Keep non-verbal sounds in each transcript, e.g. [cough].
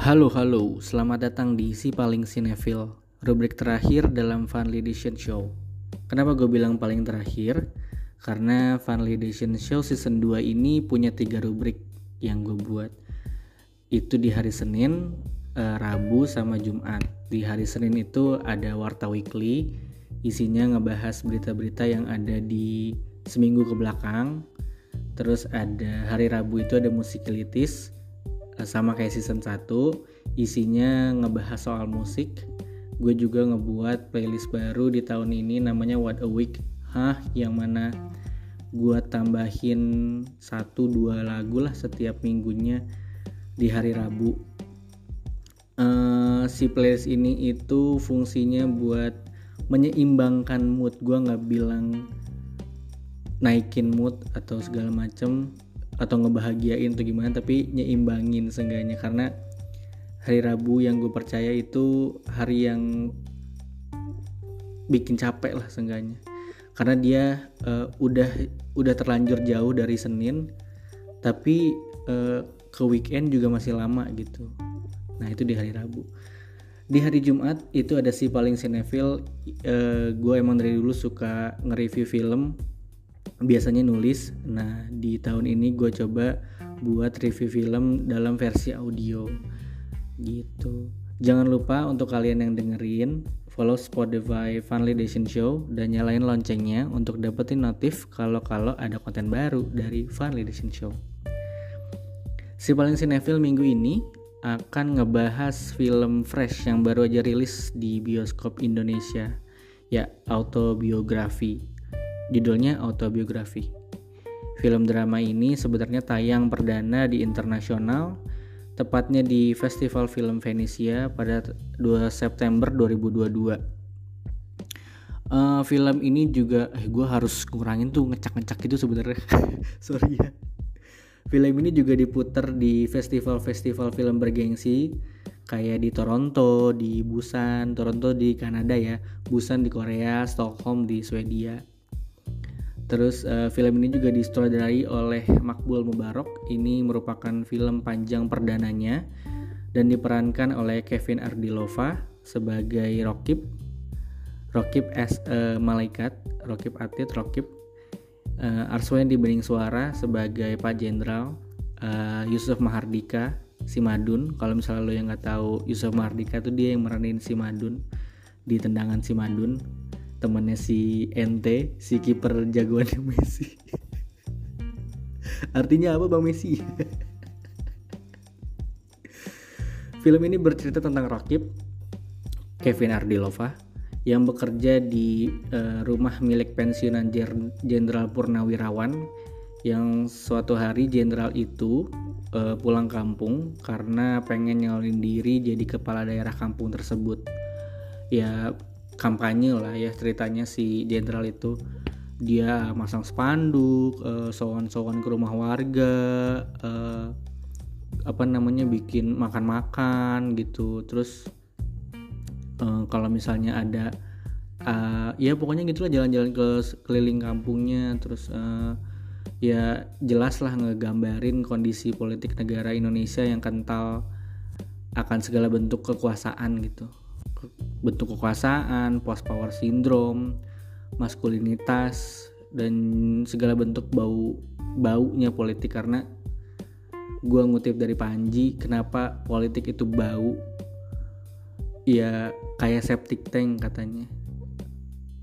Halo halo, selamat datang di Si Paling Cinefil, rubrik terakhir dalam Funly Edition Show. Kenapa gue bilang paling terakhir? Karena Funly Edition Show season 2 ini punya tiga rubrik yang gue buat. Itu di hari Senin, eh, Rabu, sama Jumat. Di hari Senin itu ada Warta Weekly, isinya ngebahas berita-berita yang ada di seminggu ke belakang. Terus ada hari Rabu itu ada musikilitis, sama kayak season 1 isinya ngebahas soal musik. Gue juga ngebuat playlist baru di tahun ini namanya What a Week. Hah yang mana gue tambahin satu dua lagu lah setiap minggunya di hari Rabu. Uh, si playlist ini itu fungsinya buat menyeimbangkan mood. Gue nggak bilang naikin mood atau segala macem atau ngebahagiain atau gimana tapi nyeimbangin seenggaknya. Karena hari Rabu yang gue percaya itu hari yang bikin capek lah seenggaknya. Karena dia uh, udah udah terlanjur jauh dari Senin tapi uh, ke weekend juga masih lama gitu. Nah itu di hari Rabu. Di hari Jumat itu ada si paling sinetfil uh, gue emang dari dulu suka nge-review film biasanya nulis. Nah, di tahun ini gue coba buat review film dalam versi audio gitu. Jangan lupa untuk kalian yang dengerin follow Spotify Funly Edition Show dan nyalain loncengnya untuk dapetin notif kalau-kalau ada konten baru dari Funly Edition Show. Si paling sinetfil minggu ini akan ngebahas film fresh yang baru aja rilis di bioskop Indonesia, ya autobiografi Judulnya Autobiografi. Film drama ini sebenarnya tayang perdana di internasional, tepatnya di Festival Film Venesia pada 2 September 2022. Uh, film ini juga, eh gue harus ngurangin tuh ngecak-ngecak itu sebenarnya. [laughs] Sorry ya. Film ini juga diputar di festival-festival film bergengsi kayak di Toronto, di Busan, Toronto di Kanada ya, Busan di Korea, Stockholm di Swedia. Terus uh, film ini juga disutradarai oleh Makbul Mubarok. Ini merupakan film panjang perdananya dan diperankan oleh Kevin Ardilova sebagai Rokib. Rokib as a malaikat, Rokib Atit, Rokib. Uh, Arswen Bening Suara sebagai Pak Jenderal. Uh, Yusuf Mahardika, si Madun. Kalau misalnya lo yang nggak tahu Yusuf Mahardika itu dia yang meranin si Madun di tendangan si Madun temannya si NT si kiper jagoannya Messi. Artinya apa bang Messi? Film ini bercerita tentang Rakib Kevin Ardilova yang bekerja di uh, rumah milik pensiunan Jenderal Purnawirawan yang suatu hari jenderal itu uh, pulang kampung karena pengen nyalonin diri jadi kepala daerah kampung tersebut. Ya kampanye lah ya ceritanya si jenderal itu. Dia masang spanduk, uh, sowan-sowan ke rumah warga, uh, apa namanya bikin makan-makan gitu. Terus uh, kalau misalnya ada uh, ya pokoknya gitulah jalan-jalan ke keliling kampungnya. Terus uh, ya jelas lah ngegambarin kondisi politik negara Indonesia yang kental akan segala bentuk kekuasaan gitu bentuk kekuasaan, post power syndrome, maskulinitas dan segala bentuk bau baunya politik. Karena gue ngutip dari Panji kenapa politik itu bau? Ya kayak septic tank katanya.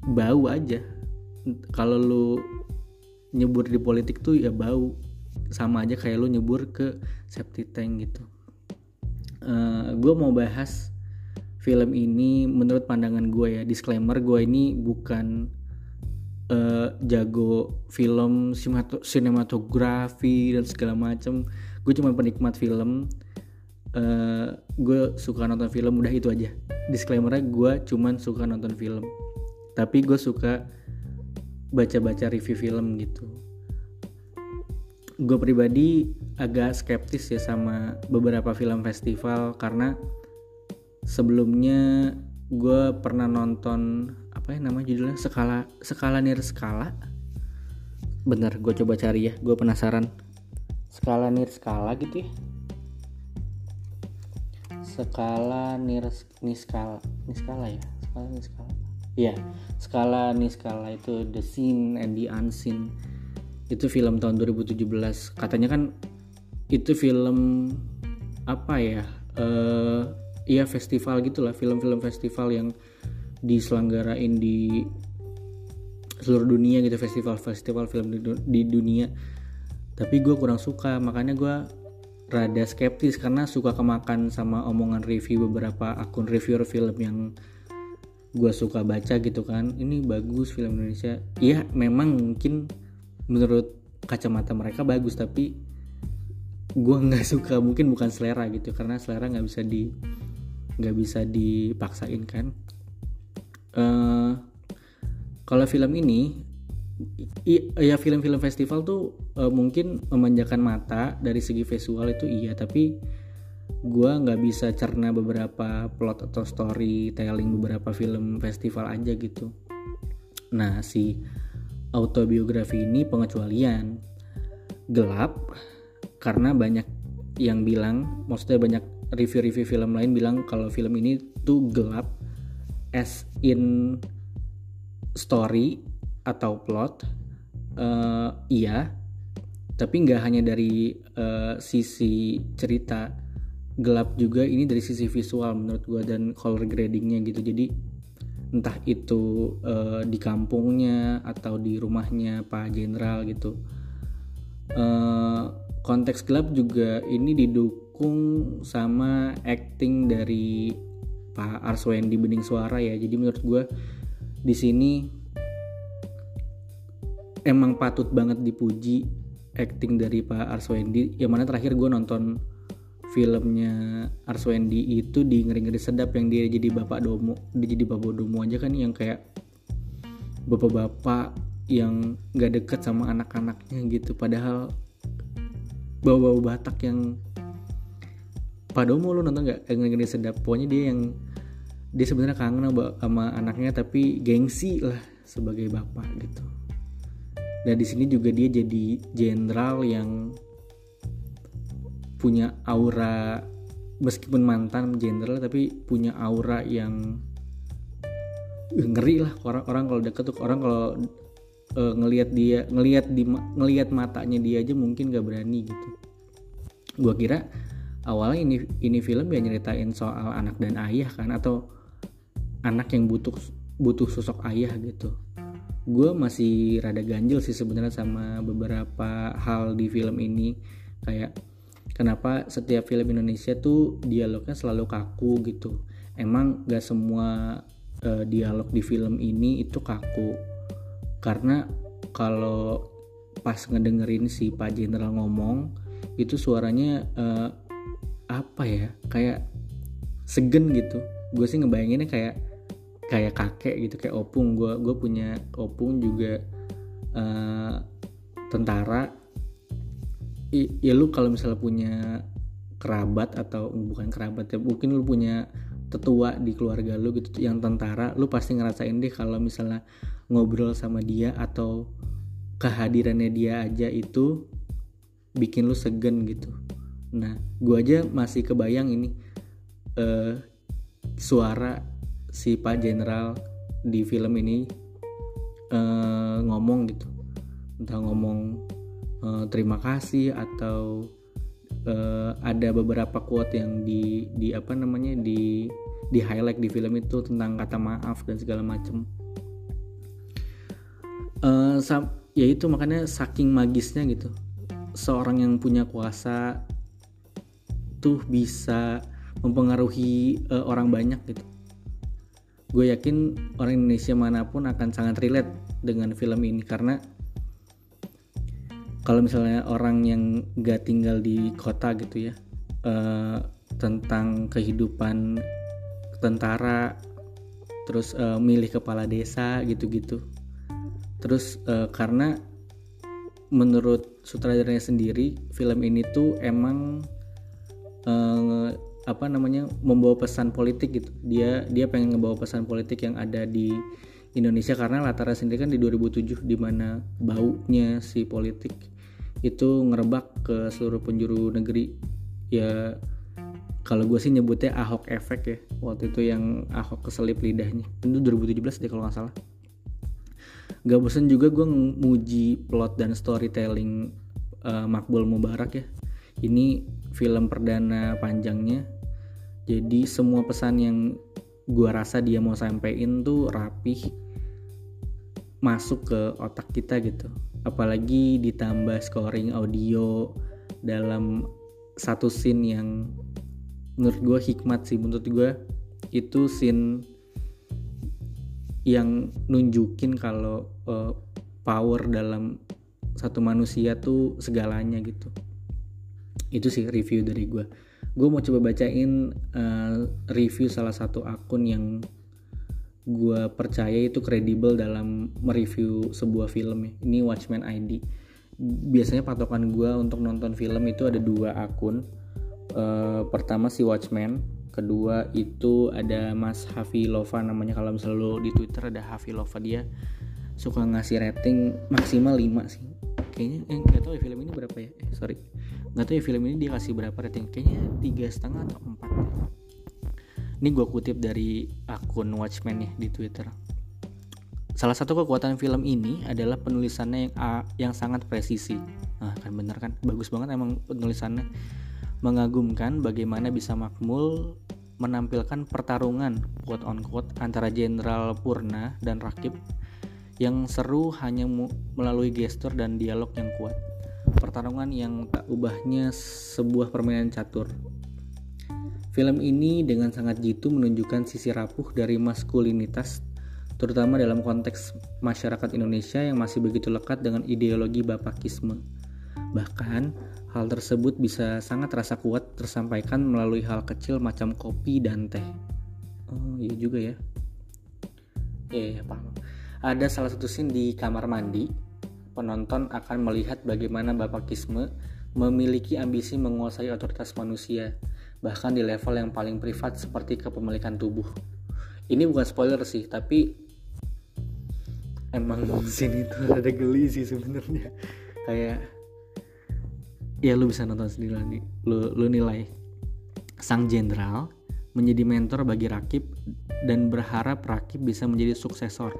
Bau aja. Kalau lu nyebur di politik tuh ya bau. Sama aja kayak lu nyebur ke septic tank gitu. Uh, eh, gue mau bahas film ini menurut pandangan gue ya disclaimer gue ini bukan uh, jago film sinematografi dan segala macam gue cuma penikmat film. Uh, gue suka nonton film udah itu aja. Disclaimernya gue cuma suka nonton film. Tapi gue suka baca-baca review film gitu. Gue pribadi agak skeptis ya sama beberapa film festival karena sebelumnya gue pernah nonton apa ya nama judulnya? Skala skala nir skala. Bener gue coba cari ya gue penasaran. Skala nir skala gitu ya? Skala nirs niskala niskala ya skala? Niskala ya skala niskala itu the scene and the unseen. Itu film tahun 2017 katanya kan itu film apa ya uh, ya festival gitulah film-film festival yang diselenggarain di seluruh dunia gitu festival-festival film di, di dunia. Tapi gue kurang suka makanya gue rada skeptis karena suka kemakan sama omongan review beberapa akun reviewer film yang gue suka baca gitu kan. Ini bagus film Indonesia. Iya memang mungkin menurut kacamata mereka bagus tapi gue nggak suka. Mungkin bukan selera gitu karena selera nggak bisa di nggak bisa dipaksain kan. Uh, kalau film ini ya film-film festival tuh uh, mungkin memanjakan mata dari segi visual itu iya tapi gue nggak bisa cerna beberapa plot atau storytelling beberapa film festival aja gitu. Nah si autobiografi ini pengecualian. Gelap karena banyak yang bilang maksudnya banyak review-review film lain bilang kalau film ini tuh gelap as in story atau plot uh, iya. Tapi nggak hanya dari uh, sisi cerita gelap juga ini dari sisi visual menurut gue dan color gradingnya gitu. Jadi entah itu uh, di kampungnya atau di rumahnya Pak Jenderal gitu. Uh, konteks gelap juga ini didukung sama acting dari Pak Arswendi Bening Suara ya. Jadi menurut gue di sini emang patut banget dipuji acting dari Pak Arswendi. Yang mana terakhir gue nonton filmnya Arswendi itu di ngeri ngeri sedap yang dia jadi bapak domo dia jadi bapak domo aja kan yang kayak bapak-bapak yang gak deket sama anak-anaknya gitu. Padahal bawa-bawa Batak yang Pak Domo lu nonton gak ngeri ngeri sedap. Pokoknya dia yang dia sebenarnya kangen sama anaknya tapi gengsi lah sebagai bapak gitu. Nah di sini juga dia jadi jenderal yang punya aura meskipun mantan jenderal tapi punya aura yang ngeri lah. Orang-orang kalau deket tuh orang kalau uh, ngelihat dia ngelihat di ngelihat matanya dia aja mungkin gak berani gitu. Gua kira awalnya ini ini film ya nyeritain soal anak dan ayah kan atau anak yang butuh butuh sosok ayah gitu. Gue masih rada ganjil sih sebenarnya sama beberapa hal di film ini. Kayak kenapa setiap film Indonesia tuh dialognya selalu kaku gitu. Emang gak semua uh, dialog di film ini itu kaku. Karena kalau pas ngedengerin si Pak Jenderal ngomong itu suaranya uh, apa ya kayak segen gitu. Gue sih ngebayanginnya kayak kayak kakek gitu kayak opung. Gue gue punya opung juga uh, tentara. I, ya lu kalau misalnya punya kerabat atau bukan kerabat ya mungkin lu punya tetua di keluarga lu gitu yang tentara lu pasti ngerasain deh kalau misalnya ngobrol sama dia atau kehadirannya dia aja itu bikin lu segen gitu nah gue aja masih kebayang ini uh, suara si Pak Jenderal di film ini uh, ngomong gitu. Entah ngomong uh, terima kasih atau uh, ada beberapa quote yang di di apa namanya di di highlight di film itu tentang kata maaf dan segala macem. Uh, ya itu makanya saking magisnya gitu. Seorang yang punya kuasa tuh bisa mempengaruhi uh, orang banyak gitu. Gue yakin orang Indonesia mana pun akan sangat relate dengan film ini karena kalau misalnya orang yang gak tinggal di kota gitu ya uh, tentang kehidupan tentara terus uh, milih kepala desa gitu-gitu. Terus uh, karena menurut sutradaranya sendiri film ini tuh emang uh, apa namanya membawa pesan politik gitu. Dia dia pengen ngebawa pesan politik yang ada di Indonesia karena latarnya sendiri kan di 2007 di mana baunya si politik itu ngerebak ke seluruh penjuru negeri. Ya kalau gue sih nyebutnya Ahok efek ya waktu itu yang Ahok keselip lidahnya. Itu 2017 deh kalau nggak salah. Gak bosen juga gue nguji plot dan storytelling uh, Makbul Mubarak ya. Ini film perdana panjangnya. Jadi semua pesan yang gue rasa dia mau sampein tuh rapih masuk ke otak kita gitu. Apalagi ditambah scoring audio dalam satu scene yang menurut gue hikmat sih. Menurut gue itu scene yang nunjukin kalau uh, power dalam satu manusia tuh segalanya gitu itu sih review dari gue gue mau coba bacain uh, review salah satu akun yang gue percaya itu kredibel dalam mereview sebuah film ya. Ini Watchmen ID biasanya patokan gue untuk nonton film itu ada dua akun. Uh, pertama si Watchmen kedua itu ada Mas Hafi Lova namanya kalau misalnya di Twitter ada Hafi Lova dia suka ngasih rating maksimal 5 sih. Kayaknya eh, nggak tahu ya film ini berapa ya? Eh sorry nggak tahu ya film ini dia kasih berapa rating kayaknya tiga setengah atau empat ini gue kutip dari akun Watchmen ya di Twitter Salah satu kekuatan film ini adalah penulisannya yang yang sangat presisi. Nah, kan bener kan? Bagus banget emang penulisannya mengagumkan bagaimana bisa Makmul menampilkan pertarungan quote on quote antara Jenderal Purna dan Rakib yang seru hanya melalui gestur dan dialog yang kuat. Pertarungan yang tak ubahnya sebuah permainan catur. Film ini dengan sangat jitu menunjukkan sisi rapuh dari maskulinitas terutama dalam konteks masyarakat Indonesia yang masih begitu lekat dengan ideologi bapakisme. Bahkan, Hal tersebut bisa sangat terasa kuat tersampaikan melalui hal kecil macam kopi dan teh. Oh iya juga ya. Iya, yeah, paham. Ada salah satu scene di kamar mandi. Penonton akan melihat bagaimana bapakisme memiliki ambisi menguasai otoritas manusia, bahkan di level yang paling privat seperti kepemilikan tubuh. Ini bukan spoiler sih, tapi emang [laughs] scene itu ada geli sih sebenarnya. Kayak ya lu bisa nonton sendiri lah nih lu, lu nilai sang jenderal menjadi mentor bagi Rakib dan berharap Rakib bisa menjadi suksesor.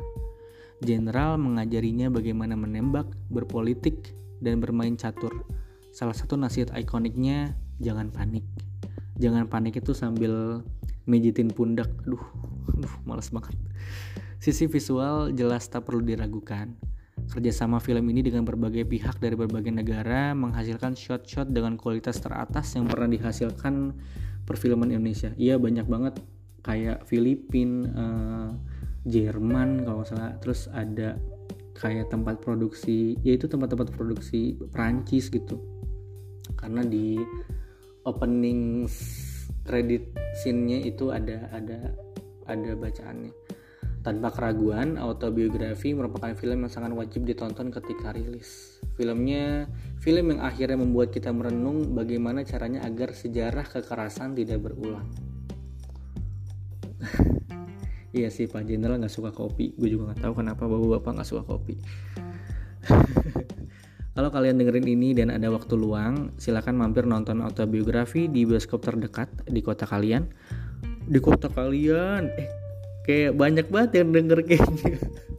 Jenderal mengajarinya bagaimana menembak, berpolitik, dan bermain catur. Salah satu nasihat ikoniknya, jangan panik. Jangan panik itu sambil mejitin pundak. Aduh, aduh males banget. Sisi visual jelas tak perlu diragukan. Kerjasama film ini dengan berbagai pihak dari berbagai negara menghasilkan shot-shot dengan kualitas teratas yang pernah dihasilkan perfilman Indonesia. Iya banyak banget kayak Filipin, uh, Jerman kalau nggak salah. Terus ada kayak tempat produksi, yaitu tempat-tempat produksi Prancis gitu. Karena di opening credit scene-nya itu ada ada ada bacaannya tanpa keraguan, autobiografi merupakan film yang sangat wajib ditonton ketika rilis. Filmnya film yang akhirnya membuat kita merenung bagaimana caranya agar sejarah kekerasan tidak berulang. [laughs] iya sih Pak Jenderal nggak suka kopi. Gue juga nggak tahu kenapa bapak-bapak nggak suka kopi. [laughs] Kalau kalian dengerin ini dan ada waktu luang, silahkan mampir nonton autobiografi di bioskop terdekat di kota kalian. Di kota kalian, eh kayak banyak banget yang denger kayaknya [laughs]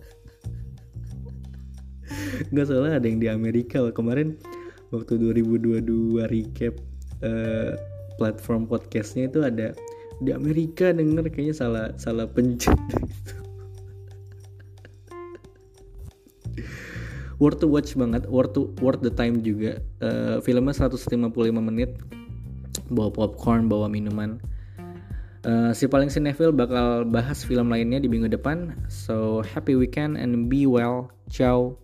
nggak salah ada yang di Amerika loh. kemarin waktu 2022 recap uh, platform podcastnya itu ada di Amerika denger kayaknya salah salah pencet worth to watch banget worth to worth the time juga uh, filmnya 155 menit bawa popcorn bawa minuman Uh, si paling sinetfil bakal bahas film lainnya di minggu depan. So happy weekend and be well. Ciao.